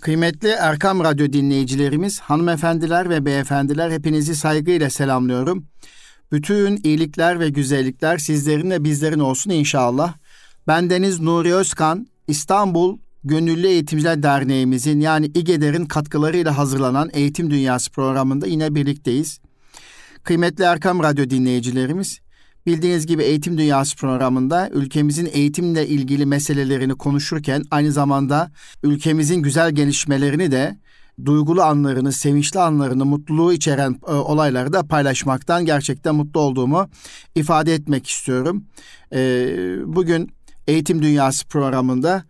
Kıymetli Erkam Radyo dinleyicilerimiz, hanımefendiler ve beyefendiler hepinizi saygıyla selamlıyorum. Bütün iyilikler ve güzellikler sizlerin ve bizlerin olsun inşallah. Ben Deniz Nuri Özkan, İstanbul Gönüllü Eğitimciler Derneğimizin yani İGEDER'in katkılarıyla hazırlanan Eğitim Dünyası programında yine birlikteyiz. Kıymetli Erkam Radyo dinleyicilerimiz, Bildiğiniz gibi Eğitim Dünyası programında ülkemizin eğitimle ilgili meselelerini konuşurken aynı zamanda ülkemizin güzel gelişmelerini de duygulu anlarını, sevinçli anlarını, mutluluğu içeren e, olayları da paylaşmaktan gerçekten mutlu olduğumu ifade etmek istiyorum. E, bugün Eğitim Dünyası programında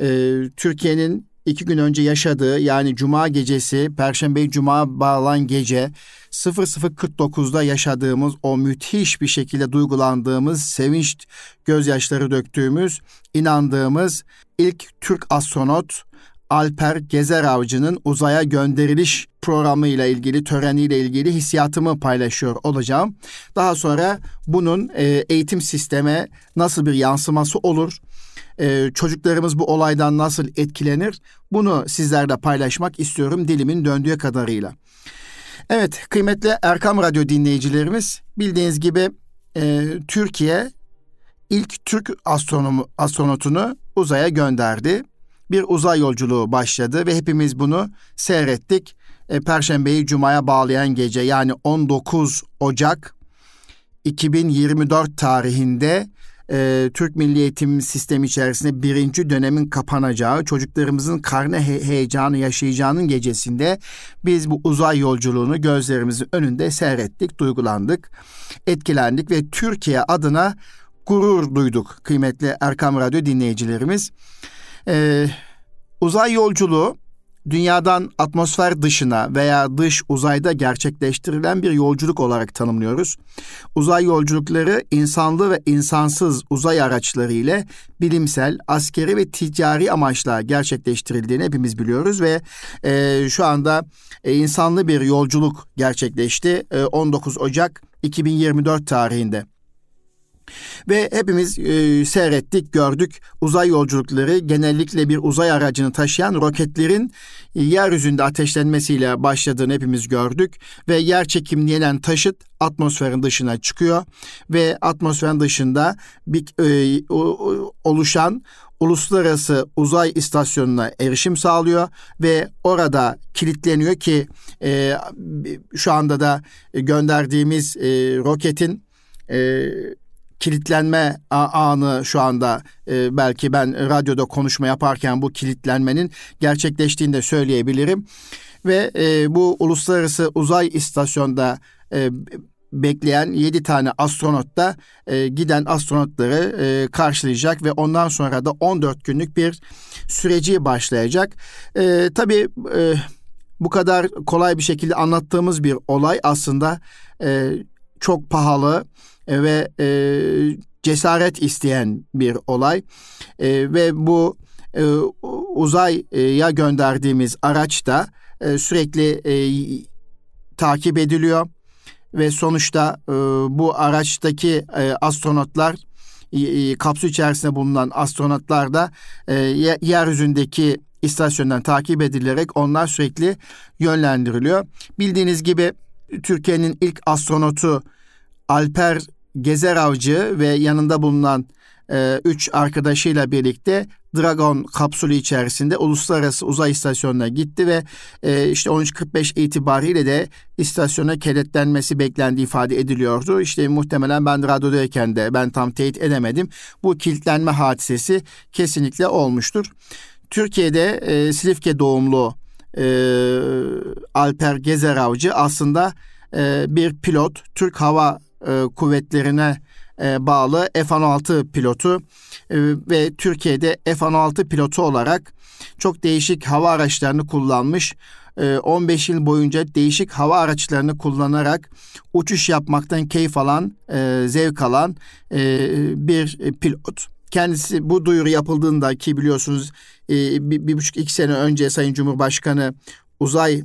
e, Türkiye'nin iki gün önce yaşadığı yani Cuma gecesi, Perşembe Cuma bağlan gece 00.49'da yaşadığımız o müthiş bir şekilde duygulandığımız, sevinç gözyaşları döktüğümüz, inandığımız ilk Türk astronot Alper Gezer Avcı'nın uzaya gönderiliş programı ile ilgili, töreniyle ilgili hissiyatımı paylaşıyor olacağım. Daha sonra bunun e, eğitim sisteme nasıl bir yansıması olur? E, çocuklarımız bu olaydan nasıl etkilenir? Bunu sizlerle paylaşmak istiyorum dilimin döndüğü kadarıyla. Evet kıymetli Erkam Radyo dinleyicilerimiz bildiğiniz gibi e, Türkiye ilk Türk astronomu, astronotunu uzaya gönderdi. Bir uzay yolculuğu başladı ve hepimiz bunu seyrettik. E, Perşembeyi Cuma'ya bağlayan gece yani 19 Ocak 2024 tarihinde e, Türk Milli Eğitim Sistemi içerisinde birinci dönemin kapanacağı, çocuklarımızın karne he- heyecanı yaşayacağının gecesinde biz bu uzay yolculuğunu gözlerimizin önünde seyrettik, duygulandık, etkilendik ve Türkiye adına gurur duyduk kıymetli Erkam Radyo dinleyicilerimiz. Ee, uzay yolculuğu dünyadan atmosfer dışına veya dış uzayda gerçekleştirilen bir yolculuk olarak tanımlıyoruz. Uzay yolculukları insanlı ve insansız uzay araçları ile bilimsel, askeri ve ticari amaçla gerçekleştirildiğini hepimiz biliyoruz ve e, şu anda e, insanlı bir yolculuk gerçekleşti e, 19 Ocak 2024 tarihinde. Ve hepimiz e, seyrettik, gördük. Uzay yolculukları genellikle bir uzay aracını taşıyan roketlerin e, yeryüzünde ateşlenmesiyle başladığını hepimiz gördük. Ve yer çekimini yenen taşıt atmosferin dışına çıkıyor. Ve atmosferin dışında bir e, oluşan uluslararası uzay istasyonuna erişim sağlıyor. Ve orada kilitleniyor ki e, şu anda da gönderdiğimiz e, roketin e, kilitlenme anı şu anda e, belki ben radyoda konuşma yaparken bu kilitlenmenin gerçekleştiğini de söyleyebilirim. Ve e, bu uluslararası uzay istasyonda e, bekleyen 7 tane astronot da e, giden astronotları e, karşılayacak ve ondan sonra da 14 günlük bir süreci başlayacak. E, tabii e, bu kadar kolay bir şekilde anlattığımız bir olay aslında e, çok pahalı ve e, cesaret isteyen bir olay e, ve bu e, uzaya gönderdiğimiz araç da e, sürekli e, takip ediliyor ve sonuçta e, bu araçtaki e, astronotlar e, kapsül içerisinde bulunan astronotlar da e, yeryüzündeki istasyondan takip edilerek onlar sürekli yönlendiriliyor. Bildiğiniz gibi Türkiye'nin ilk astronotu Alper Gezer Avcı ve yanında bulunan e, üç arkadaşıyla birlikte Dragon kapsülü içerisinde uluslararası uzay istasyonuna gitti ve e, işte 13.45 itibariyle de istasyona kilitlenmesi beklendiği ifade ediliyordu. İşte muhtemelen ben radyodayken de ben tam teyit edemedim. Bu kilitlenme hadisesi kesinlikle olmuştur. Türkiye'de e, Silifke doğumlu e, Alper Gezer Avcı aslında e, bir pilot Türk Hava e, kuvvetlerine e, bağlı F-16 pilotu e, ve Türkiye'de F-16 pilotu olarak çok değişik hava araçlarını kullanmış. 15 yıl boyunca değişik hava araçlarını kullanarak uçuş yapmaktan keyif alan, zevk alan bir pilot. Kendisi bu duyuru yapıldığında ki biliyorsunuz bir, bir buçuk iki sene önce Sayın Cumhurbaşkanı uzay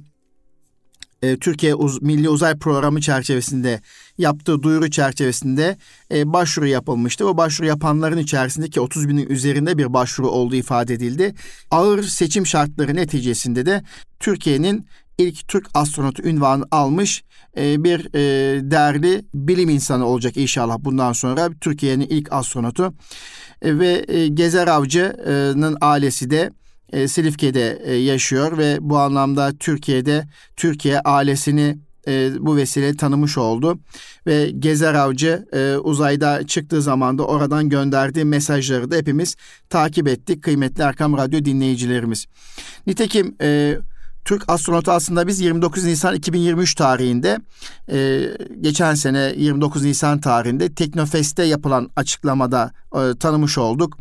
e, Türkiye Uz- Milli Uzay Programı çerçevesinde yaptığı duyuru çerçevesinde e, başvuru yapılmıştı. O başvuru yapanların içerisindeki 30 binin üzerinde bir başvuru olduğu ifade edildi. Ağır seçim şartları neticesinde de Türkiye'nin ilk Türk astronotu ünvanı almış e, bir e, değerli bilim insanı olacak inşallah bundan sonra Türkiye'nin ilk astronotu e, ve Gezer Avcı'nın ailesi de e, Silifke'de e, yaşıyor ve bu anlamda Türkiye'de Türkiye ailesini e, bu vesile tanımış oldu. Ve Gezer Avcı e, uzayda çıktığı zaman da oradan gönderdiği mesajları da hepimiz takip ettik kıymetli Erkam Radyo dinleyicilerimiz. Nitekim e, Türk astronotu aslında biz 29 Nisan 2023 tarihinde e, geçen sene 29 Nisan tarihinde Teknofest'te yapılan açıklamada e, tanımış olduk.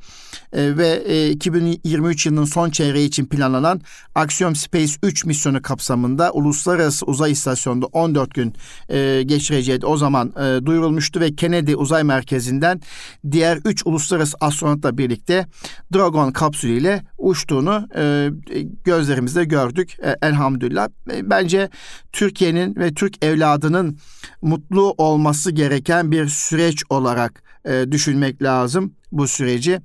E, ve e, 2023 yılının son çeyreği için planlanan Axiom Space 3 misyonu kapsamında Uluslararası Uzay İstasyonu'nda 14 gün e, geçireceği o zaman e, duyurulmuştu ve Kennedy Uzay Merkezi'nden diğer 3 uluslararası astronotla birlikte Dragon kapsülüyle uçtuğunu e, gözlerimizde gördük. E, elhamdülillah. E, bence Türkiye'nin ve Türk evladının mutlu olması gereken bir süreç olarak e, düşünmek lazım bu süreci.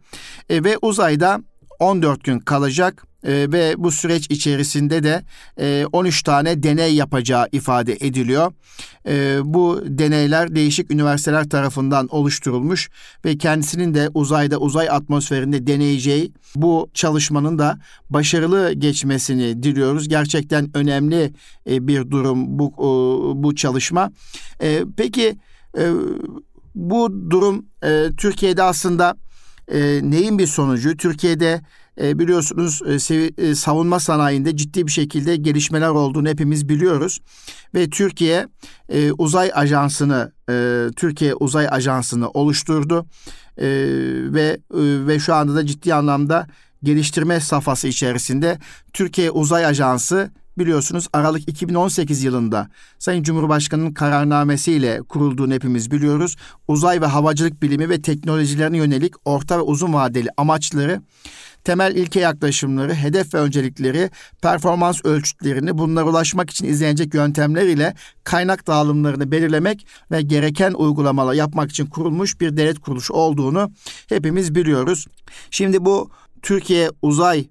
E, ve uzayda 14 gün kalacak e, ve bu süreç içerisinde de e, 13 tane deney yapacağı ifade ediliyor. E, bu deneyler değişik üniversiteler tarafından oluşturulmuş ve kendisinin de uzayda uzay atmosferinde deneyeceği bu çalışmanın da başarılı geçmesini diliyoruz. Gerçekten önemli e, bir durum bu e, bu çalışma. E, peki e, bu durum e, Türkiye'de aslında e, neyin bir sonucu? Türkiye'de e, biliyorsunuz e, e, savunma sanayinde ciddi bir şekilde gelişmeler olduğunu hepimiz biliyoruz. Ve Türkiye e, uzay ajansını, e, Türkiye uzay ajansını oluşturdu. E, ve e, ve şu anda da ciddi anlamda geliştirme safhası içerisinde Türkiye Uzay Ajansı biliyorsunuz Aralık 2018 yılında Sayın Cumhurbaşkanı'nın kararnamesiyle kurulduğunu hepimiz biliyoruz. Uzay ve havacılık bilimi ve teknolojilerine yönelik orta ve uzun vadeli amaçları temel ilke yaklaşımları, hedef ve öncelikleri, performans ölçütlerini bunlara ulaşmak için izlenecek yöntemler ile kaynak dağılımlarını belirlemek ve gereken uygulamalar yapmak için kurulmuş bir devlet kuruluşu olduğunu hepimiz biliyoruz. Şimdi bu Türkiye Uzay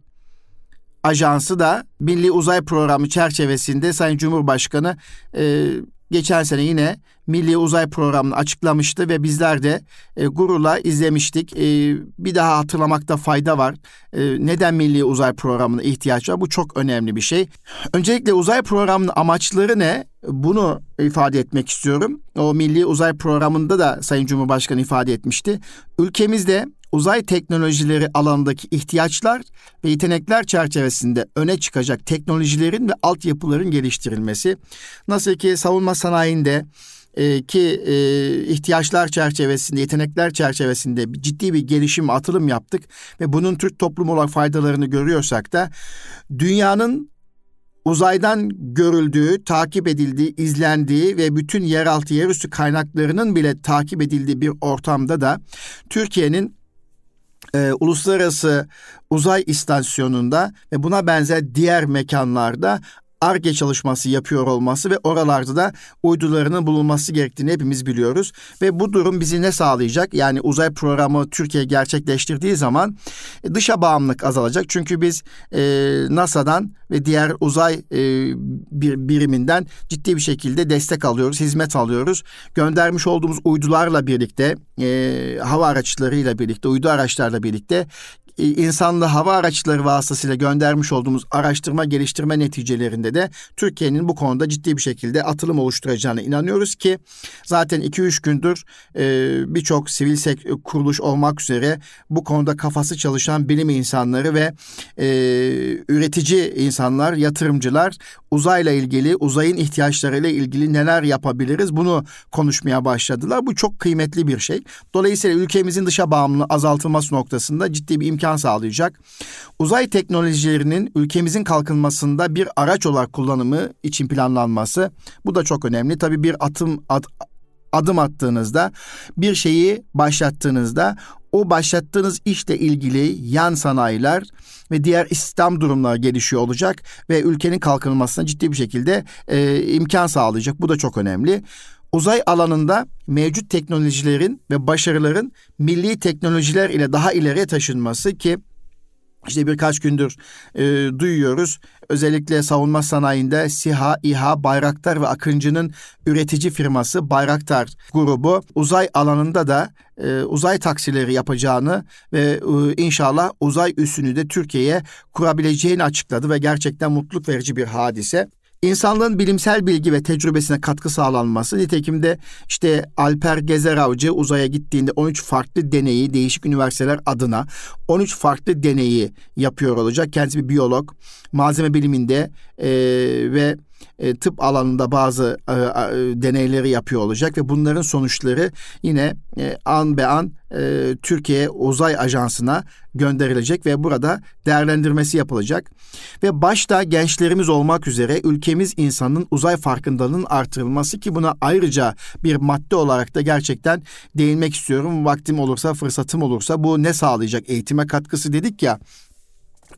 Ajansı da Milli Uzay Programı çerçevesinde Sayın Cumhurbaşkanı e, geçen sene yine Milli Uzay Programı'nı açıklamıştı ve bizler de e, gururla izlemiştik. E, bir daha hatırlamakta fayda var. E, neden Milli Uzay Programı'na ihtiyaç var? Bu çok önemli bir şey. Öncelikle uzay programının amaçları ne? Bunu ifade etmek istiyorum. O Milli Uzay Programı'nda da Sayın Cumhurbaşkanı ifade etmişti. Ülkemizde uzay teknolojileri alanındaki ihtiyaçlar ve yetenekler çerçevesinde öne çıkacak teknolojilerin ve altyapıların geliştirilmesi. Nasıl ki savunma sanayinde e, ki e, ihtiyaçlar çerçevesinde, yetenekler çerçevesinde ciddi bir gelişim, atılım yaptık ve bunun Türk toplumu olarak faydalarını görüyorsak da dünyanın uzaydan görüldüğü, takip edildiği, izlendiği ve bütün yeraltı yerüstü kaynaklarının bile takip edildiği bir ortamda da Türkiye'nin e, uluslararası uzay istasyonunda ve buna benzer diğer mekanlarda ARGE çalışması yapıyor olması ve oralarda da uydularının bulunması gerektiğini hepimiz biliyoruz. Ve bu durum bizi ne sağlayacak? Yani uzay programı Türkiye gerçekleştirdiği zaman e, dışa bağımlılık azalacak. Çünkü biz e, NASA'dan ve diğer uzay e, bir biriminden ciddi bir şekilde destek alıyoruz, hizmet alıyoruz. Göndermiş olduğumuz uydularla birlikte, e, hava araçlarıyla birlikte, uydu araçlarla birlikte insanlı hava araçları vasıtasıyla göndermiş olduğumuz araştırma geliştirme neticelerinde de Türkiye'nin bu konuda ciddi bir şekilde atılım oluşturacağına inanıyoruz ki zaten 2-3 gündür e, birçok sivil sek- kuruluş olmak üzere bu konuda kafası çalışan bilim insanları ve e, üretici insanlar, yatırımcılar uzayla ilgili, uzayın ihtiyaçlarıyla ilgili neler yapabiliriz bunu konuşmaya başladılar. Bu çok kıymetli bir şey. Dolayısıyla ülkemizin dışa bağımlılığı azaltılması noktasında ciddi bir imkan sağlayacak. Uzay teknolojilerinin ülkemizin kalkınmasında bir araç olarak kullanımı için planlanması bu da çok önemli. Tabii bir atım ad, adım attığınızda, bir şeyi başlattığınızda o başlattığınız işle ilgili yan sanayiler ve diğer istihdam durumları gelişiyor olacak ve ülkenin kalkınmasına ciddi bir şekilde e, imkan sağlayacak. Bu da çok önemli. Uzay alanında mevcut teknolojilerin ve başarıların milli teknolojiler ile daha ileriye taşınması ki işte birkaç gündür e, duyuyoruz. Özellikle savunma sanayinde SİHA, İHA, Bayraktar ve Akıncı'nın üretici firması Bayraktar grubu uzay alanında da e, uzay taksileri yapacağını ve e, inşallah uzay üssünü de Türkiye'ye kurabileceğini açıkladı ve gerçekten mutluluk verici bir hadise. İnsanlığın bilimsel bilgi ve tecrübesine katkı sağlanması. Nitekim de işte Alper Gezer Avcı uzaya gittiğinde 13 farklı deneyi değişik üniversiteler adına 13 farklı deneyi yapıyor olacak. Kendisi bir biyolog. Malzeme biliminde e, ve e, tıp alanında bazı e, e, deneyleri yapıyor olacak ve bunların sonuçları yine e, an be an e, Türkiye Uzay Ajansı'na gönderilecek ve burada değerlendirmesi yapılacak. Ve başta gençlerimiz olmak üzere ülkemiz insanın uzay farkındalığının artırılması ki buna ayrıca bir madde olarak da gerçekten değinmek istiyorum. Vaktim olursa, fırsatım olursa bu ne sağlayacak? Eğitime katkısı dedik ya.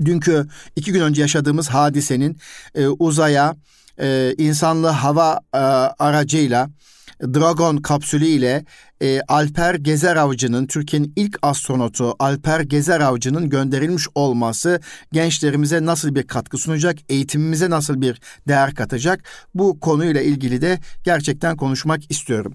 Dünkü iki gün önce yaşadığımız hadisenin e, uzaya e, insanlı hava e, aracıyla Dragon kapsülü ile e, Alper Gezer Avcı'nın Türkiye'nin ilk astronotu Alper Gezer Avcı'nın gönderilmiş olması gençlerimize nasıl bir katkı sunacak, eğitimimize nasıl bir değer katacak bu konuyla ilgili de gerçekten konuşmak istiyorum.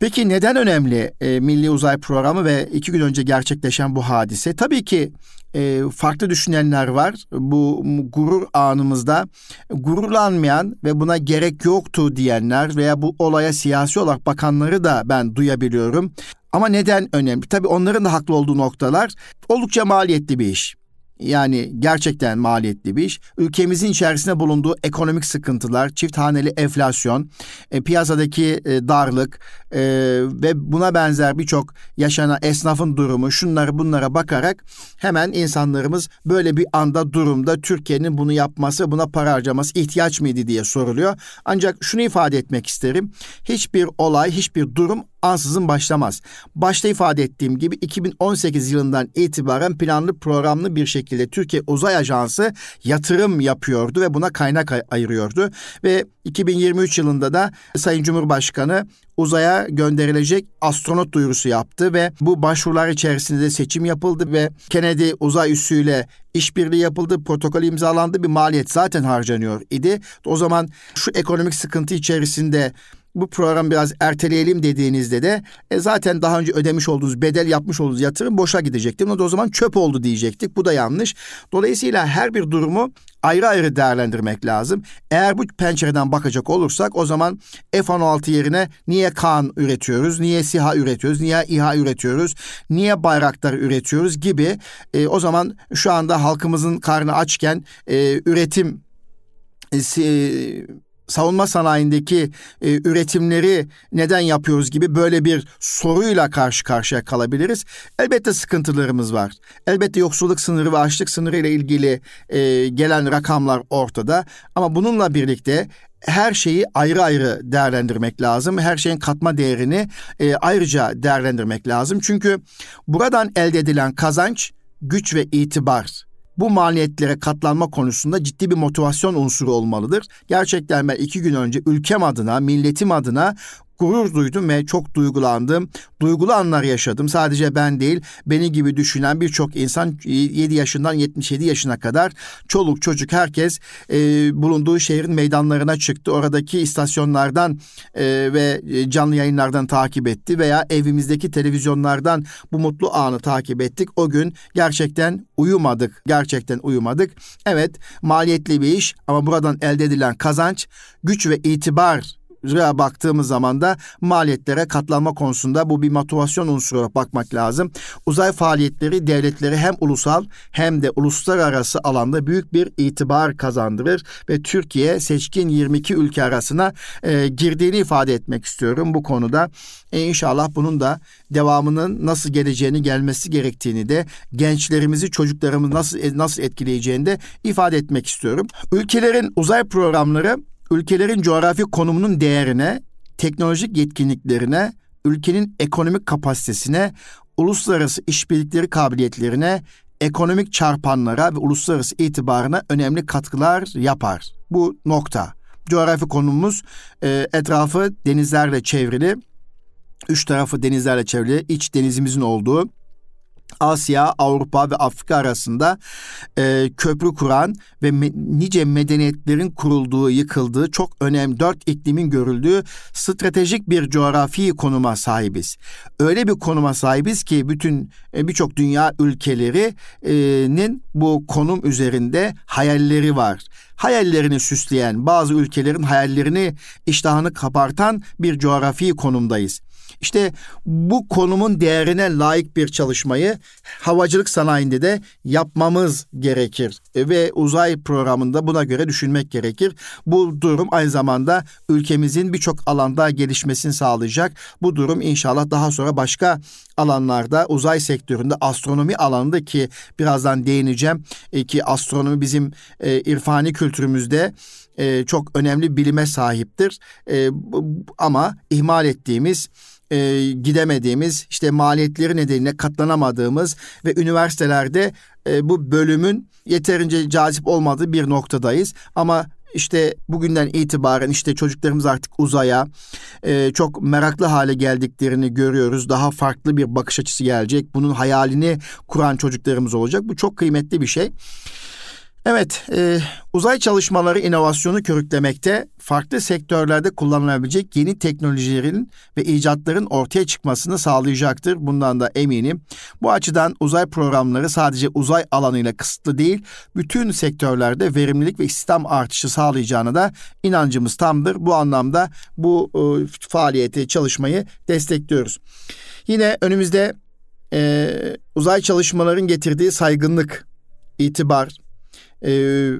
Peki neden önemli e, Milli Uzay Programı ve iki gün önce gerçekleşen bu hadise? Tabii ki e, farklı düşünenler var. Bu gurur anımızda gururlanmayan ve buna gerek yoktu diyenler veya bu olaya siyasi olarak bakanları da ben duyabiliyorum. Ama neden önemli? Tabii onların da haklı olduğu noktalar oldukça maliyetli bir iş. Yani gerçekten maliyetli bir iş. Ülkemizin içerisinde bulunduğu ekonomik sıkıntılar, çift haneli enflasyon, e, piyasadaki e, darlık e, ve buna benzer birçok yaşanan esnafın durumu, şunları bunlara bakarak hemen insanlarımız böyle bir anda durumda Türkiye'nin bunu yapması, buna para harcaması ihtiyaç mıydı diye soruluyor. Ancak şunu ifade etmek isterim. Hiçbir olay, hiçbir durum ansızın başlamaz. Başta ifade ettiğim gibi 2018 yılından itibaren planlı programlı bir şekilde Türkiye Uzay Ajansı yatırım yapıyordu ve buna kaynak ayırıyordu. Ve 2023 yılında da Sayın Cumhurbaşkanı uzaya gönderilecek astronot duyurusu yaptı ve bu başvurular içerisinde seçim yapıldı ve Kennedy uzay üssüyle işbirliği yapıldı, protokol imzalandı, bir maliyet zaten harcanıyor idi. O zaman şu ekonomik sıkıntı içerisinde bu program biraz erteleyelim dediğinizde de e, zaten daha önce ödemiş olduğunuz bedel yapmış olduğunuz yatırım boşa gidecekti. Bunu da o zaman çöp oldu diyecektik. Bu da yanlış. Dolayısıyla her bir durumu ayrı ayrı değerlendirmek lazım. Eğer bu pencereden bakacak olursak o zaman F-16 yerine niye Kaan üretiyoruz, niye SİHA üretiyoruz, niye İHA üretiyoruz, niye Bayraktar üretiyoruz gibi e, o zaman şu anda halkımızın karnı açken e, üretim e, savunma sanayindeki e, üretimleri neden yapıyoruz gibi böyle bir soruyla karşı karşıya kalabiliriz. Elbette sıkıntılarımız var. Elbette yoksulluk sınırı ve açlık sınırı ile ilgili e, gelen rakamlar ortada. Ama bununla birlikte her şeyi ayrı ayrı değerlendirmek lazım. Her şeyin katma değerini e, ayrıca değerlendirmek lazım. Çünkü buradan elde edilen kazanç, güç ve itibar bu maliyetlere katlanma konusunda ciddi bir motivasyon unsuru olmalıdır. Gerçekten ben iki gün önce ülkem adına, milletim adına gurur duydum ve çok duygulandım. Duygulu anlar yaşadım. Sadece ben değil, beni gibi düşünen birçok insan 7 yaşından 77 yaşına kadar çoluk çocuk herkes e, bulunduğu şehrin meydanlarına çıktı. Oradaki istasyonlardan e, ve canlı yayınlardan takip etti veya evimizdeki televizyonlardan bu mutlu anı takip ettik. O gün gerçekten uyumadık. Gerçekten uyumadık. Evet, maliyetli bir iş ama buradan elde edilen kazanç, güç ve itibar baktığımız zaman da maliyetlere katlanma konusunda bu bir motivasyon unsuru olarak bakmak lazım. Uzay faaliyetleri devletleri hem ulusal hem de uluslararası alanda büyük bir itibar kazandırır ve Türkiye seçkin 22 ülke arasına e, girdiğini ifade etmek istiyorum bu konuda. E, inşallah bunun da devamının nasıl geleceğini gelmesi gerektiğini de gençlerimizi çocuklarımızı nasıl nasıl etkileyeceğini de ifade etmek istiyorum. Ülkelerin uzay programları ülkelerin coğrafi konumunun değerine, teknolojik yetkinliklerine, ülkenin ekonomik kapasitesine, uluslararası işbirlikleri kabiliyetlerine, ekonomik çarpanlara ve uluslararası itibarına önemli katkılar yapar. Bu nokta. Coğrafi konumuz e, etrafı denizlerle çevrili, üç tarafı denizlerle çevrili, iç denizimizin olduğu Asya, Avrupa ve Afrika arasında e, köprü kuran ve me, nice medeniyetlerin kurulduğu, yıkıldığı çok önemli dört iklimin görüldüğü stratejik bir coğrafi konuma sahibiz. Öyle bir konuma sahibiz ki bütün e, birçok dünya ülkelerinin bu konum üzerinde hayalleri var. Hayallerini süsleyen bazı ülkelerin hayallerini iştahını kapartan bir coğrafi konumdayız. İşte bu konumun değerine layık bir çalışmayı havacılık sanayinde de yapmamız gerekir ve uzay programında buna göre düşünmek gerekir. Bu durum aynı zamanda ülkemizin birçok alanda gelişmesini sağlayacak. Bu durum inşallah daha sonra başka alanlarda uzay sektöründe astronomi alanında ki birazdan değineceğim e, ki astronomi bizim e, irfani kültürümüzde e, çok önemli bilime sahiptir. E, ama ihmal ettiğimiz e, gidemediğimiz, işte maliyetleri nedeniyle katlanamadığımız ve üniversitelerde e, bu bölümün yeterince cazip olmadığı bir noktadayız. Ama işte bugünden itibaren işte çocuklarımız artık uzaya e, çok meraklı hale geldiklerini görüyoruz. Daha farklı bir bakış açısı gelecek. Bunun hayalini kuran çocuklarımız olacak. Bu çok kıymetli bir şey. Evet, e, uzay çalışmaları inovasyonu körüklemekte, farklı sektörlerde kullanılabilecek yeni teknolojilerin ve icatların ortaya çıkmasını sağlayacaktır. Bundan da eminim. Bu açıdan uzay programları sadece uzay alanıyla kısıtlı değil, bütün sektörlerde verimlilik ve istihdam artışı sağlayacağına da inancımız tamdır. Bu anlamda bu e, faaliyeti, çalışmayı destekliyoruz. Yine önümüzde e, uzay çalışmaların getirdiği saygınlık, itibar, e,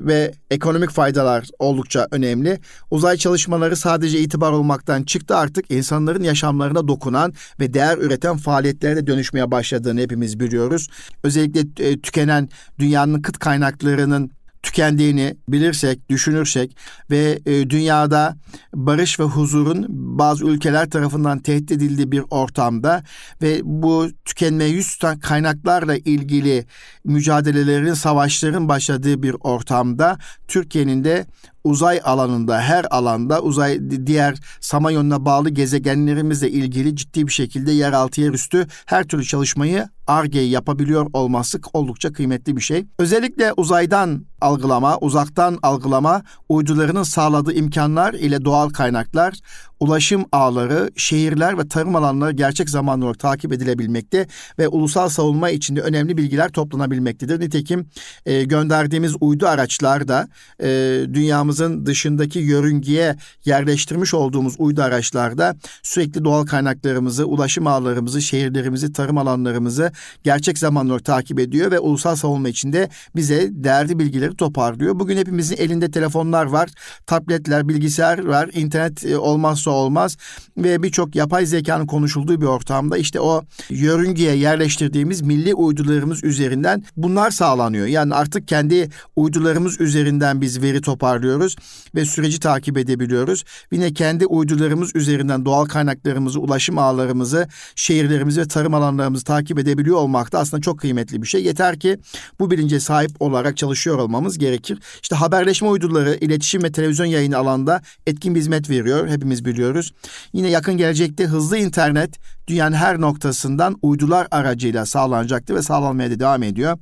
ve ekonomik faydalar oldukça önemli. Uzay çalışmaları sadece itibar olmaktan çıktı artık insanların yaşamlarına dokunan ve değer üreten faaliyetlere dönüşmeye başladığını hepimiz biliyoruz. Özellikle e, tükenen dünyanın kıt kaynaklarının tükendiğini bilirsek, düşünürsek ve e, dünyada barış ve huzurun bazı ülkeler tarafından tehdit edildiği bir ortamda ve bu tükenmeye yüz tutan kaynaklarla ilgili mücadelelerin, savaşların başladığı bir ortamda Türkiye'nin de uzay alanında her alanda uzay diğer Samanyolu'na bağlı gezegenlerimizle ilgili ciddi bir şekilde yeraltı yerüstü her türlü çalışmayı ARGE'yi yapabiliyor olması oldukça kıymetli bir şey. Özellikle uzaydan algılama, uzaktan algılama uydularının sağladığı imkanlar ile doğal kaynaklar, ulaşım ağları, şehirler ve tarım alanları gerçek zamanlı olarak takip edilebilmekte ve ulusal savunma içinde önemli bilgiler toplanabilmektedir. Nitekim e, gönderdiğimiz uydu araçlar da e, dünyamızın dışındaki yörüngeye yerleştirmiş olduğumuz uydu araçlarda sürekli doğal kaynaklarımızı, ulaşım ağlarımızı, şehirlerimizi, tarım alanlarımızı gerçek zamanlı olarak takip ediyor ve ulusal savunma içinde bize değerli bilgileri toparlıyor. Bugün hepimizin elinde telefonlar var, tabletler, bilgisayar var, internet e, olmazsa olmaz ve birçok yapay zekanın konuşulduğu bir ortamda işte o yörüngeye yerleştirdiğimiz milli uydularımız üzerinden bunlar sağlanıyor. Yani artık kendi uydularımız üzerinden biz veri toparlıyoruz ve süreci takip edebiliyoruz. Yine kendi uydularımız üzerinden doğal kaynaklarımızı, ulaşım ağlarımızı, şehirlerimizi ve tarım alanlarımızı takip edebiliyor olmak da aslında çok kıymetli bir şey. Yeter ki bu bilince sahip olarak çalışıyor olmamız gerekir. İşte haberleşme uyduları, iletişim ve televizyon yayını alanda etkin bir hizmet veriyor. Hepimiz biliyoruz. Yine yakın gelecekte hızlı internet dünyanın her noktasından uydular aracıyla sağlanacaktır ve sağlanmaya da devam ediyor.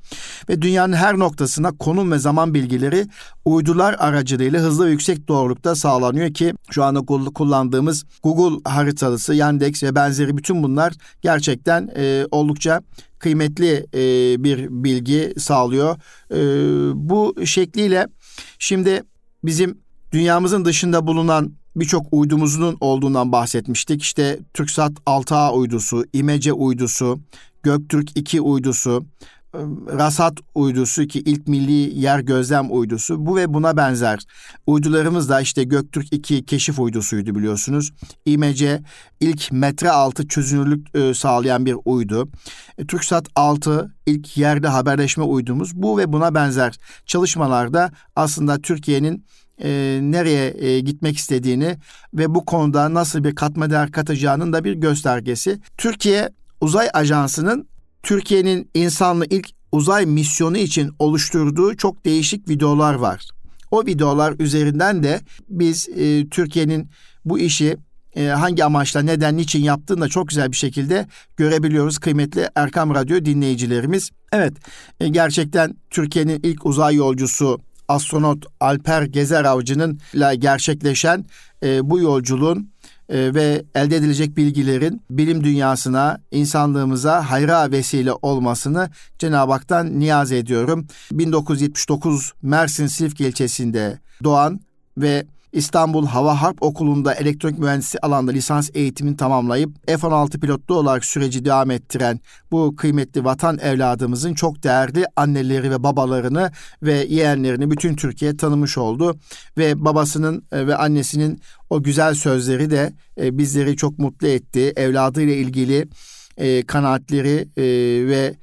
Ve dünyanın her noktasına konum ve zaman bilgileri uydular aracılığıyla hızlı ve yüksek doğrulukta sağlanıyor ki şu anda kullandığımız Google haritası, Yandex ve benzeri bütün bunlar gerçekten e, oldukça kıymetli e, bir bilgi sağlıyor. E, bu şekliyle şimdi bizim dünyamızın dışında bulunan birçok uydumuzun olduğundan bahsetmiştik. İşte TürkSat 6A uydusu, İmece uydusu, Göktürk 2 uydusu, Rasat uydusu ki ilk milli yer gözlem uydusu bu ve buna benzer uydularımız da işte Göktürk 2 keşif uydusuydu biliyorsunuz. İMC ilk metre altı çözünürlük e, sağlayan bir uydu. E, TürkSat 6 ilk yerde haberleşme uydumuz. Bu ve buna benzer çalışmalarda aslında Türkiye'nin e, nereye e, gitmek istediğini ve bu konuda nasıl bir katma değer katacağının da bir göstergesi. Türkiye Uzay Ajansı'nın Türkiye'nin insanlı ilk uzay misyonu için oluşturduğu çok değişik videolar var. O videolar üzerinden de biz e, Türkiye'nin bu işi e, hangi amaçla, neden, niçin yaptığını da çok güzel bir şekilde görebiliyoruz kıymetli Erkam Radyo dinleyicilerimiz. Evet, e, gerçekten Türkiye'nin ilk uzay yolcusu astronot Alper Gezer Avcı'nın gerçekleşen e, bu yolculuğun ve elde edilecek bilgilerin bilim dünyasına, insanlığımıza hayra vesile olmasını Cenab-ı Hak'tan niyaz ediyorum. 1979 Mersin Silifke ilçesinde doğan ve İstanbul Hava Harp Okulu'nda elektronik mühendisi alanda lisans eğitimini tamamlayıp F-16 pilotlu olarak süreci devam ettiren bu kıymetli vatan evladımızın çok değerli anneleri ve babalarını ve yeğenlerini bütün Türkiye tanımış oldu. Ve babasının e, ve annesinin o güzel sözleri de e, bizleri çok mutlu etti. Evladıyla ilgili e, kanaatleri ve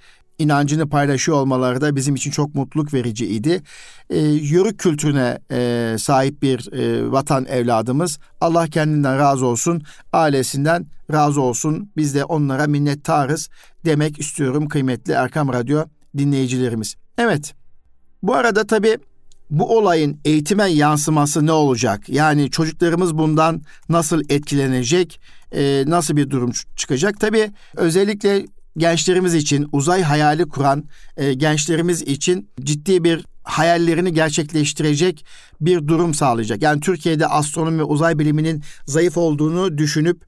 inancını paylaşıyor olmaları da bizim için çok mutluluk vericiydi. E, yörük kültürüne e, sahip bir e, vatan evladımız. Allah kendinden razı olsun, ailesinden razı olsun. Biz de onlara minnettarız demek istiyorum kıymetli Erkam Radyo dinleyicilerimiz. Evet, bu arada tabii bu olayın eğitime yansıması ne olacak? Yani çocuklarımız bundan nasıl etkilenecek? E, nasıl bir durum çıkacak? Tabii özellikle gençlerimiz için uzay hayali kuran e, gençlerimiz için ciddi bir hayallerini gerçekleştirecek bir durum sağlayacak. Yani Türkiye'de astronomi ve uzay biliminin zayıf olduğunu düşünüp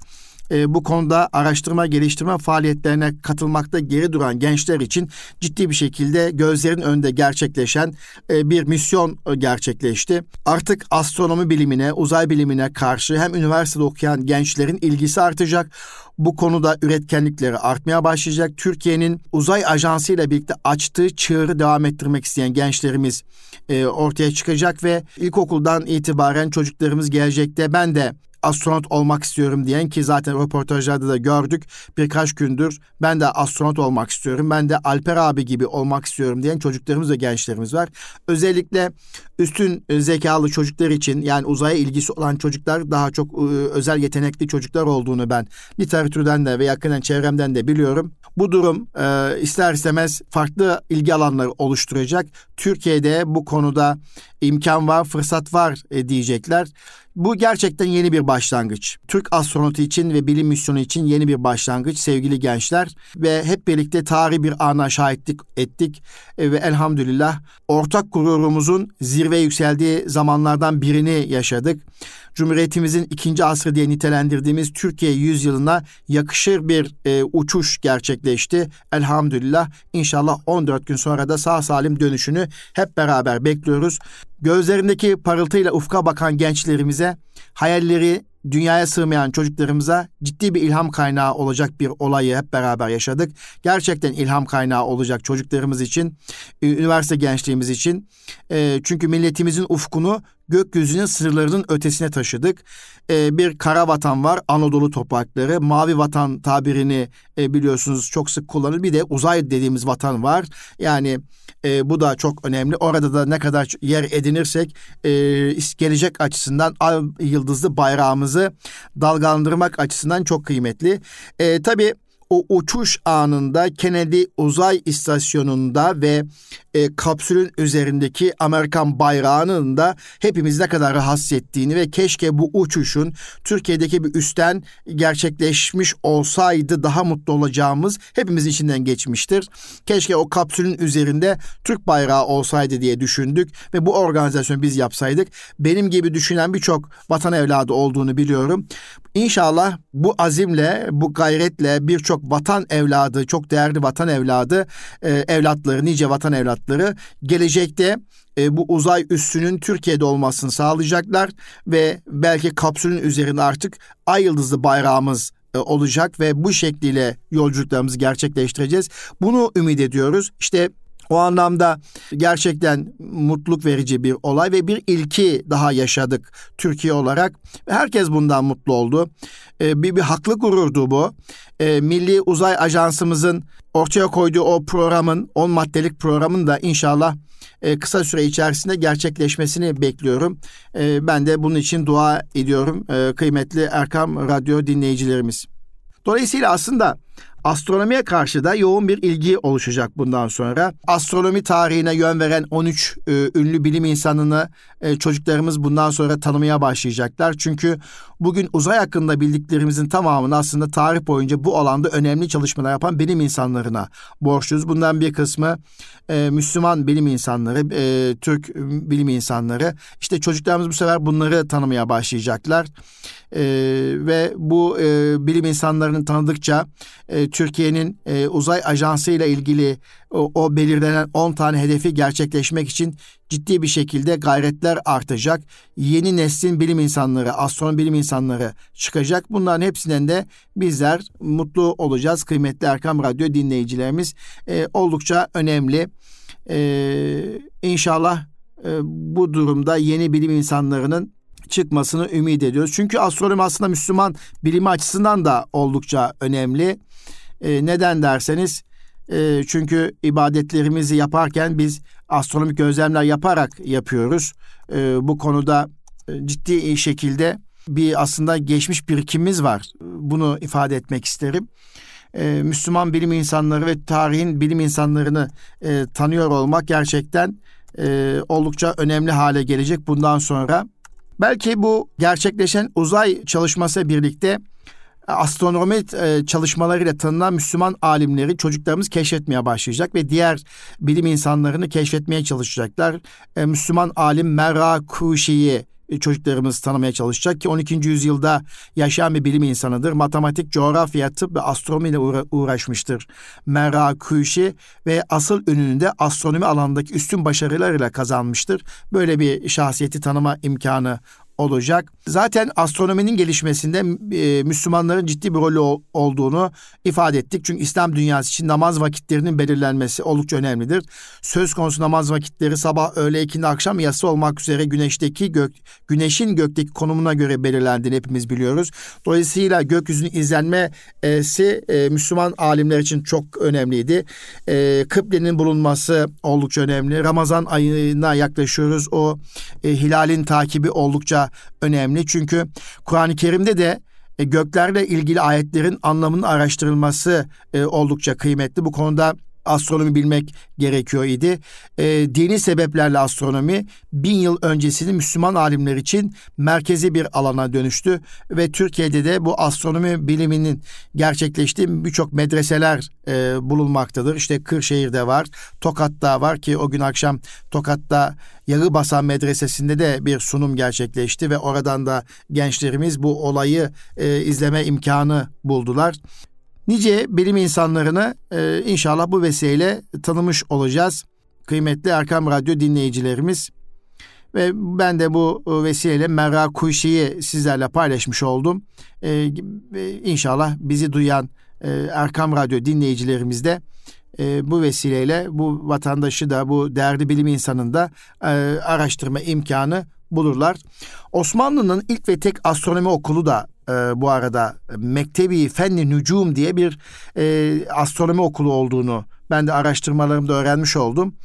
e, bu konuda araştırma geliştirme faaliyetlerine katılmakta geri duran gençler için ciddi bir şekilde gözlerin önünde gerçekleşen e, bir misyon e, gerçekleşti. Artık astronomi bilimine, uzay bilimine karşı hem üniversitede okuyan gençlerin ilgisi artacak. Bu konuda üretkenlikleri artmaya başlayacak. Türkiye'nin uzay ajansı ile birlikte açtığı çığırı devam ettirmek isteyen gençlerimiz e, ortaya çıkacak ve ilkokuldan itibaren çocuklarımız gelecekte ben de astronot olmak istiyorum diyen ki zaten röportajlarda da gördük birkaç gündür ben de astronot olmak istiyorum ben de Alper abi gibi olmak istiyorum diyen çocuklarımız ve gençlerimiz var. Özellikle üstün zekalı çocuklar için yani uzaya ilgisi olan çocuklar daha çok ıı, özel yetenekli çocuklar olduğunu ben literatürden de ve yakından çevremden de biliyorum. Bu durum e, ister istemez farklı ilgi alanları oluşturacak. Türkiye'de bu konuda imkan var, fırsat var e, diyecekler. Bu gerçekten yeni bir başlangıç. Türk astronotu için ve bilim misyonu için yeni bir başlangıç sevgili gençler ve hep birlikte tarihi bir ana şahitlik ettik e, ve elhamdülillah ortak gururumuzun zirve yükseldiği zamanlardan birini yaşadık. Cumhuriyetimizin ikinci asrı diye nitelendirdiğimiz Türkiye yüzyılına yakışır bir e, uçuş gerçekleşti. Elhamdülillah inşallah 14 gün sonra da sağ salim dönüşünü hep beraber bekliyoruz. Gözlerindeki parıltıyla ufka bakan gençlerimize hayalleri dünyaya sığmayan çocuklarımıza ciddi bir ilham kaynağı olacak bir olayı hep beraber yaşadık. Gerçekten ilham kaynağı olacak çocuklarımız için, üniversite gençliğimiz için. E, çünkü milletimizin ufkunu gökyüzünün sırlarının ötesine taşıdık. E, bir kara vatan var Anadolu toprakları. Mavi vatan tabirini e, biliyorsunuz çok sık kullanılır. Bir de uzay dediğimiz vatan var. Yani e, bu da çok önemli. Orada da ne kadar yer edinirsek e, gelecek açısından ay yıldızlı bayrağımızı dalgalandırmak açısından çok kıymetli. E, tabii o uçuş anında Kennedy Uzay İstasyonu'nda ve e, kapsülün üzerindeki Amerikan bayrağının da hepimiz ne kadar rahatsız ettiğini ve keşke bu uçuşun Türkiye'deki bir üstten gerçekleşmiş olsaydı daha mutlu olacağımız hepimizin içinden geçmiştir. Keşke o kapsülün üzerinde Türk bayrağı olsaydı diye düşündük ve bu organizasyonu biz yapsaydık. Benim gibi düşünen birçok vatan evladı olduğunu biliyorum. İnşallah bu azimle, bu gayretle birçok vatan evladı, çok değerli vatan evladı, e, evlatları, nice vatan evlatları gelecekte e, bu uzay üssünün Türkiye'de olmasını sağlayacaklar ve belki kapsülün üzerinde artık ay yıldızlı bayrağımız e, olacak ve bu şekliyle yolculuklarımızı gerçekleştireceğiz. Bunu ümit ediyoruz. İşte o anlamda gerçekten mutluluk verici bir olay ve bir ilki daha yaşadık Türkiye olarak. Herkes bundan mutlu oldu. Ee, bir, bir haklı gururdu bu. Ee, Milli Uzay Ajansımızın ortaya koyduğu o programın, 10 maddelik programın da inşallah e, kısa süre içerisinde gerçekleşmesini bekliyorum. E, ben de bunun için dua ediyorum e, kıymetli Erkam Radyo dinleyicilerimiz. Dolayısıyla aslında Astronomiye karşı da yoğun bir ilgi oluşacak bundan sonra. Astronomi tarihine yön veren 13 e, ünlü bilim insanını e, çocuklarımız bundan sonra tanımaya başlayacaklar. Çünkü bugün uzay hakkında bildiklerimizin tamamını aslında tarih boyunca bu alanda önemli çalışmalar yapan bilim insanlarına borçluyuz. Bundan bir kısmı e, Müslüman bilim insanları, e, Türk bilim insanları. İşte çocuklarımız bu sefer bunları tanımaya başlayacaklar. E, ve bu e, bilim insanlarını tanıdıkça e, Türkiye'nin e, uzay ajansı ile ilgili o, o belirlenen 10 tane hedefi gerçekleşmek için ciddi bir şekilde gayretler artacak. Yeni neslin bilim insanları, astronom bilim insanları çıkacak. Bunların hepsinden de bizler mutlu olacağız. Kıymetli Erkam Radyo dinleyicilerimiz e, oldukça önemli. E, inşallah e, bu durumda yeni bilim insanlarının çıkmasını ümit ediyoruz. Çünkü astronomi aslında Müslüman bilimi açısından da oldukça önemli. E, neden derseniz e, çünkü ibadetlerimizi yaparken biz astronomik gözlemler yaparak yapıyoruz. E, bu konuda e, ciddi şekilde bir aslında geçmiş birikimimiz var. Bunu ifade etmek isterim. E, Müslüman bilim insanları ve tarihin bilim insanlarını e, tanıyor olmak gerçekten e, oldukça önemli hale gelecek bundan sonra. Belki bu gerçekleşen uzay çalışması birlikte astronomi e, çalışmalarıyla tanınan Müslüman alimleri çocuklarımız keşfetmeye başlayacak ve diğer bilim insanlarını keşfetmeye çalışacaklar. E, Müslüman alim Merra Kuşi'yi e, çocuklarımız tanımaya çalışacak ki 12. yüzyılda yaşayan bir bilim insanıdır. Matematik, coğrafya, tıp ve astronomi ile uğraşmıştır. Merra Kuşi ve asıl ününü de astronomi alanındaki üstün başarılarıyla kazanmıştır. Böyle bir şahsiyeti tanıma imkanı olacak. Zaten astronominin gelişmesinde e, Müslümanların ciddi bir rolü olduğunu ifade ettik. Çünkü İslam dünyası için namaz vakitlerinin belirlenmesi oldukça önemlidir. Söz konusu namaz vakitleri sabah, öğle, ikindi, akşam yası olmak üzere güneşteki gök, güneşin gökteki konumuna göre belirlendiğini hepimiz biliyoruz. Dolayısıyla gökyüzünün izlenmesi e, Müslüman alimler için çok önemliydi. E, kıblenin bulunması oldukça önemli. Ramazan ayına yaklaşıyoruz. O e, hilalin takibi oldukça önemli. Çünkü Kur'an-ı Kerim'de de e, göklerle ilgili ayetlerin anlamının araştırılması e, oldukça kıymetli. Bu konuda astronomi bilmek gerekiyor idi. E, dini sebeplerle astronomi bin yıl öncesinin Müslüman alimler için merkezi bir alana dönüştü ve Türkiye'de de bu astronomi biliminin gerçekleştiği birçok medreseler e, bulunmaktadır. İşte Kırşehir'de var, Tokat'ta var ki o gün akşam Tokat'ta Yarıbasan Medresesi'nde de bir sunum gerçekleşti ve oradan da gençlerimiz bu olayı e, izleme imkanı buldular. Nice bilim insanlarını e, inşallah bu vesileyle tanımış olacağız. Kıymetli Erkam Radyo dinleyicilerimiz. Ve ben de bu vesileyle Merra Kuşi'yi sizlerle paylaşmış oldum. Ee, inşallah bizi duyan e, Erkam Radyo dinleyicilerimiz de e, bu vesileyle bu vatandaşı da bu değerli bilim insanını da e, araştırma imkanı bulurlar. Osmanlı'nın ilk ve tek astronomi okulu da e, bu arada Mektebi Fenni Nücum diye bir e, astronomi okulu olduğunu ben de araştırmalarımda öğrenmiş oldum.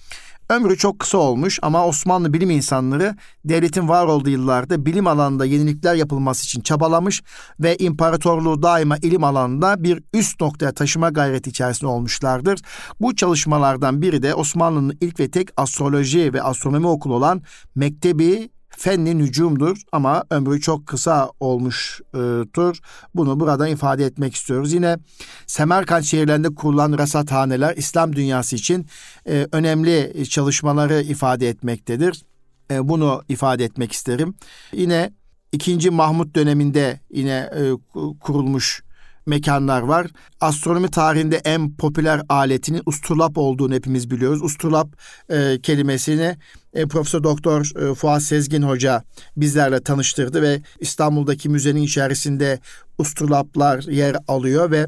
Ömrü çok kısa olmuş ama Osmanlı bilim insanları devletin var olduğu yıllarda bilim alanında yenilikler yapılması için çabalamış ve imparatorluğu daima ilim alanında bir üst noktaya taşıma gayreti içerisinde olmuşlardır. Bu çalışmalardan biri de Osmanlı'nın ilk ve tek astroloji ve astronomi okulu olan Mektebi fenni nücumdur ama ömrü çok kısa olmuştur. Bunu burada ifade etmek istiyoruz. Yine Semerkant şehirlerinde kurulan rasathaneler İslam dünyası için e, önemli çalışmaları ifade etmektedir. E, bunu ifade etmek isterim. Yine ikinci Mahmut döneminde yine e, kurulmuş mekanlar var. Astronomi tarihinde en popüler aletinin usturlap olduğunu hepimiz biliyoruz. Usturlap e, kelimesini e, Profesör Doktor e, Fuat Sezgin Hoca bizlerle tanıştırdı ve İstanbul'daki müzenin içerisinde usturlaplar yer alıyor ve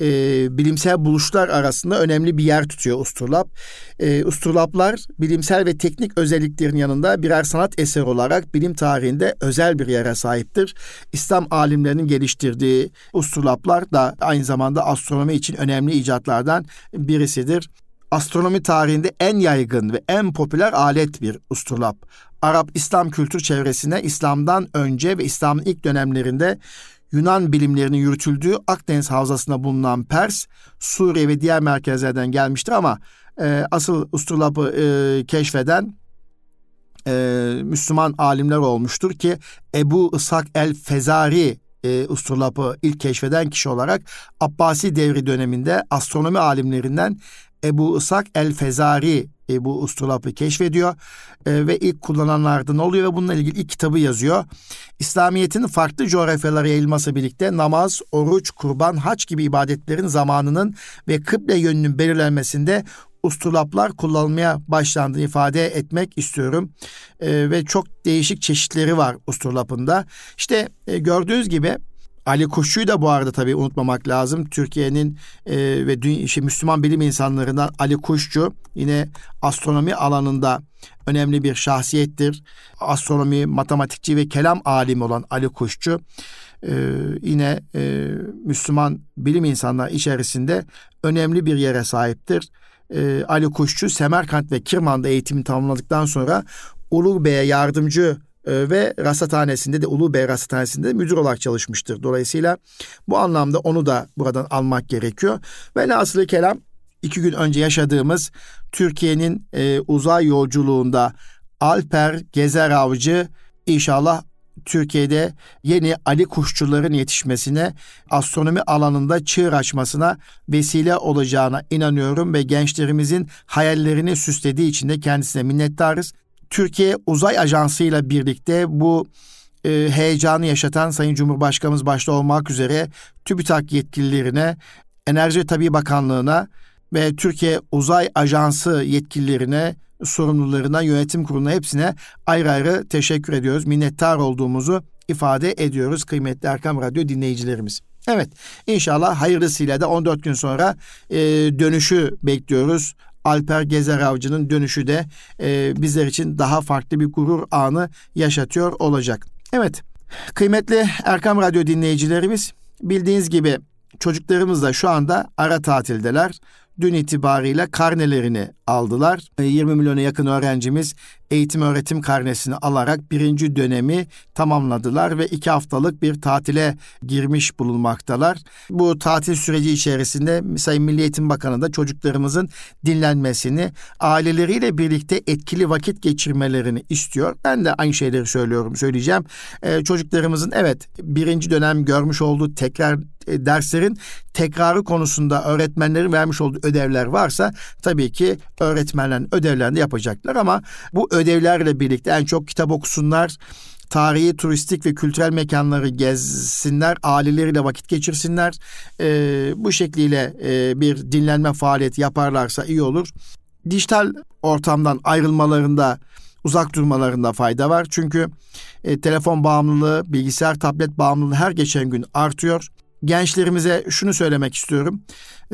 e, bilimsel buluşlar arasında önemli bir yer tutuyor usturlap. E, usturlaplar bilimsel ve teknik özelliklerin yanında birer sanat eseri olarak bilim tarihinde özel bir yere sahiptir. İslam alimlerinin geliştirdiği usturlaplar da aynı zamanda astronomi için önemli icatlardan birisidir astronomi tarihinde en yaygın ve en popüler alet bir usturlap. Arap İslam kültür çevresine İslam'dan önce ve İslam'ın ilk dönemlerinde Yunan bilimlerinin yürütüldüğü Akdeniz Havzası'nda bulunan Pers, Suriye ve diğer merkezlerden gelmiştir ama e, asıl Usturlap'ı e, keşfeden e, Müslüman alimler olmuştur ki Ebu Isak el Fezari e, Usturlap'ı ilk keşfeden kişi olarak Abbasi devri döneminde astronomi alimlerinden Ebu Isak el Fezari e, bu usturlapı keşfediyor e, ve ilk kullananlardan oluyor ve bununla ilgili ilk kitabı yazıyor. İslamiyet'in farklı coğrafyalara yayılması birlikte namaz, oruç, kurban, haç gibi ibadetlerin zamanının ve kıble yönünün belirlenmesinde usturlaplar kullanılmaya başlandığını ifade etmek istiyorum. E, ve çok değişik çeşitleri var usturlapında. İşte e, gördüğünüz gibi Ali Kuşçu'yu da bu arada tabii unutmamak lazım. Türkiye'nin e, ve dünya, işte Müslüman bilim insanlarından Ali Kuşçu yine astronomi alanında önemli bir şahsiyettir. Astronomi, matematikçi ve kelam alimi olan Ali Kuşçu e, yine e, Müslüman bilim insanları içerisinde önemli bir yere sahiptir. E, Ali Kuşçu Semerkant ve Kirman'da eğitimi tamamladıktan sonra Ulu Bey'e yardımcı ve rasathanesinde de Ulu Bey rasathanesinde de müdür olarak çalışmıştır. Dolayısıyla bu anlamda onu da buradan almak gerekiyor. Ve nasıl kelam iki gün önce yaşadığımız Türkiye'nin e, uzay yolculuğunda Alper Gezer Avcı inşallah Türkiye'de yeni Ali kuşçuların yetişmesine, astronomi alanında çığır açmasına vesile olacağına inanıyorum ve gençlerimizin hayallerini süslediği için de kendisine minnettarız. Türkiye Uzay Ajansı ile birlikte bu e, heyecanı yaşatan Sayın Cumhurbaşkanımız başta olmak üzere TÜBİTAK yetkililerine, Enerji Tabi Bakanlığı'na ve Türkiye Uzay Ajansı yetkililerine, sorumlularına, yönetim kuruluna hepsine ayrı ayrı teşekkür ediyoruz. Minnettar olduğumuzu ifade ediyoruz kıymetli Erkam Radyo dinleyicilerimiz. Evet inşallah hayırlısıyla da 14 gün sonra e, dönüşü bekliyoruz. Alper Gezer Avcı'nın dönüşü de e, bizler için daha farklı bir gurur anı yaşatıyor olacak. Evet, kıymetli Erkam Radyo dinleyicilerimiz bildiğiniz gibi çocuklarımız da şu anda ara tatildeler. Dün itibariyle karnelerini aldılar. 20 milyona yakın öğrencimiz eğitim öğretim karnesini alarak birinci dönemi tamamladılar ve iki haftalık bir tatile girmiş bulunmaktalar. Bu tatil süreci içerisinde Sayın Milli Eğitim Bakanı da çocuklarımızın dinlenmesini, aileleriyle birlikte etkili vakit geçirmelerini istiyor. Ben de aynı şeyleri söylüyorum, söyleyeceğim. Ee, çocuklarımızın evet birinci dönem görmüş olduğu tekrar e, derslerin tekrarı konusunda öğretmenlerin vermiş olduğu ödevler varsa tabii ki öğretmenlerin ödevlerini yapacaklar ama bu ödevlerle birlikte en çok kitap okusunlar, tarihi, turistik ve kültürel mekanları gezsinler, aileleriyle vakit geçirsinler. Ee, bu şekliyle e, bir dinlenme faaliyeti yaparlarsa iyi olur. Dijital ortamdan ayrılmalarında, uzak durmalarında fayda var. Çünkü e, telefon bağımlılığı, bilgisayar, tablet bağımlılığı her geçen gün artıyor. Gençlerimize şunu söylemek istiyorum.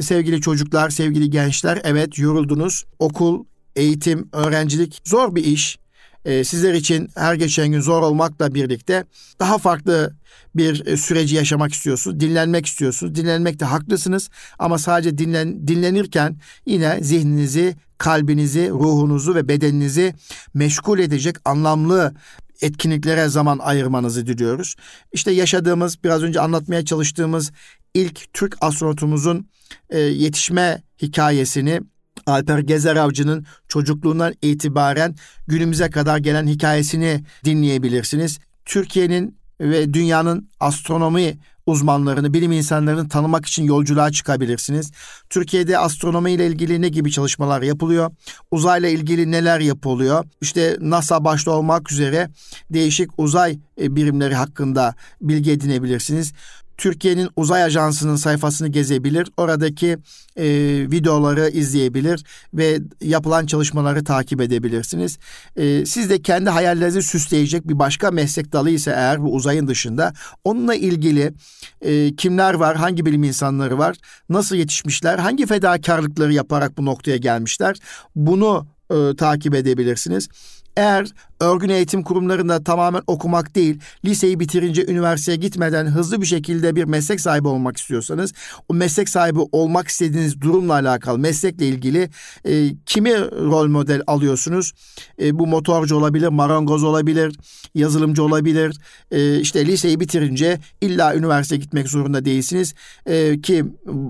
Sevgili çocuklar, sevgili gençler, evet yoruldunuz. Okul, eğitim, öğrencilik zor bir iş. Ee, sizler için her geçen gün zor olmakla birlikte daha farklı bir e, süreci yaşamak istiyorsunuz, dinlenmek istiyorsunuz. Dinlenmekte haklısınız ama sadece dinlen, dinlenirken yine zihninizi, kalbinizi, ruhunuzu ve bedeninizi meşgul edecek anlamlı etkinliklere zaman ayırmanızı diliyoruz. İşte yaşadığımız, biraz önce anlatmaya çalıştığımız ilk Türk astronotumuzun e, yetişme hikayesini Alper Gezer Avcı'nın çocukluğundan itibaren günümüze kadar gelen hikayesini dinleyebilirsiniz. Türkiye'nin ve dünyanın astronomi uzmanlarını, bilim insanlarını tanımak için yolculuğa çıkabilirsiniz. Türkiye'de astronomi ile ilgili ne gibi çalışmalar yapılıyor? Uzayla ilgili neler yapılıyor? İşte NASA başta olmak üzere değişik uzay e, birimleri hakkında bilgi edinebilirsiniz. Türkiye'nin Uzay Ajansı'nın sayfasını gezebilir. Oradaki e, videoları izleyebilir ve yapılan çalışmaları takip edebilirsiniz. E, siz de kendi hayallerinizi süsleyecek bir başka meslek dalı ise eğer bu uzayın dışında onunla ilgili e, kimler var, hangi bilim insanları var, nasıl yetişmişler, hangi fedakarlıkları yaparak bu noktaya gelmişler bunu e, takip edebilirsiniz. Eğer örgün eğitim kurumlarında tamamen okumak değil, liseyi bitirince üniversiteye gitmeden hızlı bir şekilde bir meslek sahibi olmak istiyorsanız, o meslek sahibi olmak istediğiniz durumla alakalı, meslekle ilgili e, kimi rol model alıyorsunuz? E, bu motorcu olabilir, marangoz olabilir, yazılımcı olabilir. E, işte liseyi bitirince illa üniversiteye gitmek zorunda değilsiniz. E, ki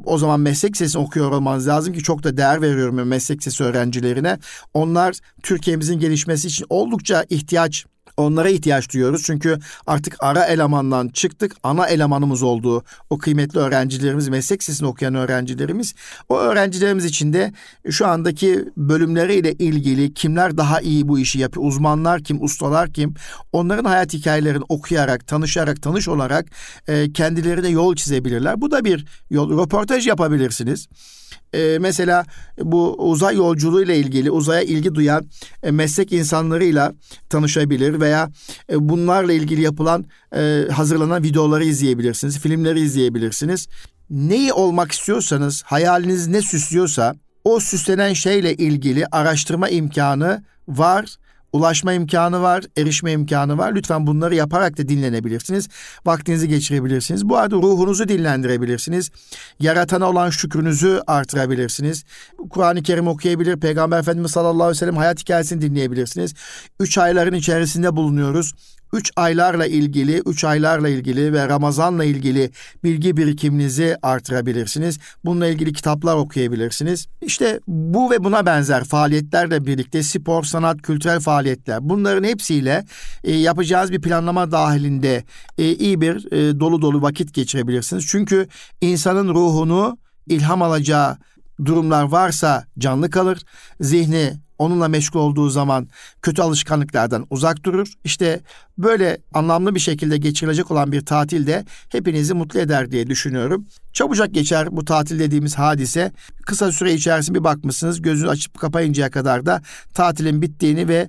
o zaman meslek sesini okuyor olmanız lazım ki çok da değer veriyorum meslek sesi öğrencilerine. Onlar Türkiye'mizin gelişmesi için oldukça ihtiyaç Onlara ihtiyaç duyuyoruz çünkü artık ara elemandan çıktık. Ana elemanımız olduğu o kıymetli öğrencilerimiz, meslek lisesini okuyan öğrencilerimiz. O öğrencilerimiz için de şu andaki bölümleriyle ilgili kimler daha iyi bu işi yapıyor, uzmanlar kim, ustalar kim, onların hayat hikayelerini okuyarak, tanışarak, tanış olarak e, kendilerine yol çizebilirler. Bu da bir yol. Röportaj yapabilirsiniz e, mesela bu uzay yolculuğu ile ilgili uzaya ilgi duyan e, meslek insanlarıyla tanışabilir veya e, bunlarla ilgili yapılan e, hazırlanan videoları izleyebilirsiniz, filmleri izleyebilirsiniz. Neyi olmak istiyorsanız, hayaliniz ne süslüyorsa o süslenen şeyle ilgili araştırma imkanı var ulaşma imkanı var, erişme imkanı var. Lütfen bunları yaparak da dinlenebilirsiniz. Vaktinizi geçirebilirsiniz. Bu arada ruhunuzu dinlendirebilirsiniz. Yaratana olan şükrünüzü artırabilirsiniz. Kur'an-ı Kerim okuyabilir. Peygamber Efendimiz sallallahu aleyhi ve sellem hayat hikayesini dinleyebilirsiniz. Üç ayların içerisinde bulunuyoruz. 3 aylarla ilgili, 3 aylarla ilgili ve Ramazanla ilgili bilgi birikiminizi artırabilirsiniz. Bununla ilgili kitaplar okuyabilirsiniz. İşte bu ve buna benzer faaliyetlerle birlikte spor, sanat, kültürel faaliyetler bunların hepsiyle e, yapacağınız bir planlama dahilinde e, iyi bir e, dolu dolu vakit geçirebilirsiniz. Çünkü insanın ruhunu ilham alacağı durumlar varsa canlı kalır. Zihni onunla meşgul olduğu zaman kötü alışkanlıklardan uzak durur. İşte böyle anlamlı bir şekilde geçirilecek olan bir tatil de hepinizi mutlu eder diye düşünüyorum. Çabucak geçer bu tatil dediğimiz hadise. Kısa süre içerisinde bir bakmışsınız gözünü açıp kapayıncaya kadar da tatilin bittiğini ve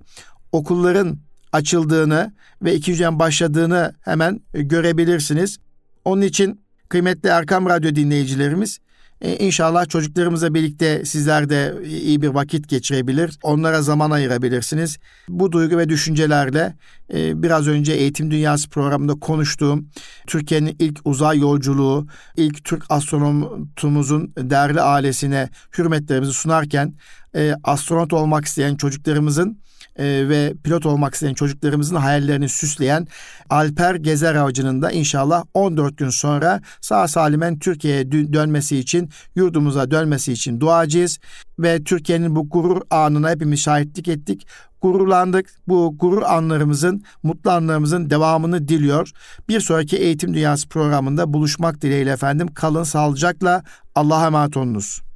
okulların açıldığını ve ikinci dönem başladığını hemen görebilirsiniz. Onun için kıymetli Erkam Radyo dinleyicilerimiz e, inşallah çocuklarımızla birlikte sizler de iyi bir vakit geçirebilir. Onlara zaman ayırabilirsiniz. Bu duygu ve düşüncelerle e, biraz önce Eğitim Dünyası programında konuştuğum Türkiye'nin ilk uzay yolculuğu, ilk Türk astronotumuzun değerli ailesine hürmetlerimizi sunarken e, astronot olmak isteyen çocuklarımızın e, ve pilot olmak isteyen çocuklarımızın hayallerini süsleyen Alper Gezer Avcı'nın da inşallah 14 gün sonra sağ salimen Türkiye'ye dönmesi için, yurdumuza dönmesi için duacıyız. Ve Türkiye'nin bu gurur anına hepimiz şahitlik ettik gururlandık. Bu gurur anlarımızın, mutlu anlarımızın devamını diliyor. Bir sonraki Eğitim Dünyası programında buluşmak dileğiyle efendim. Kalın sağlıcakla. Allah'a emanet olunuz.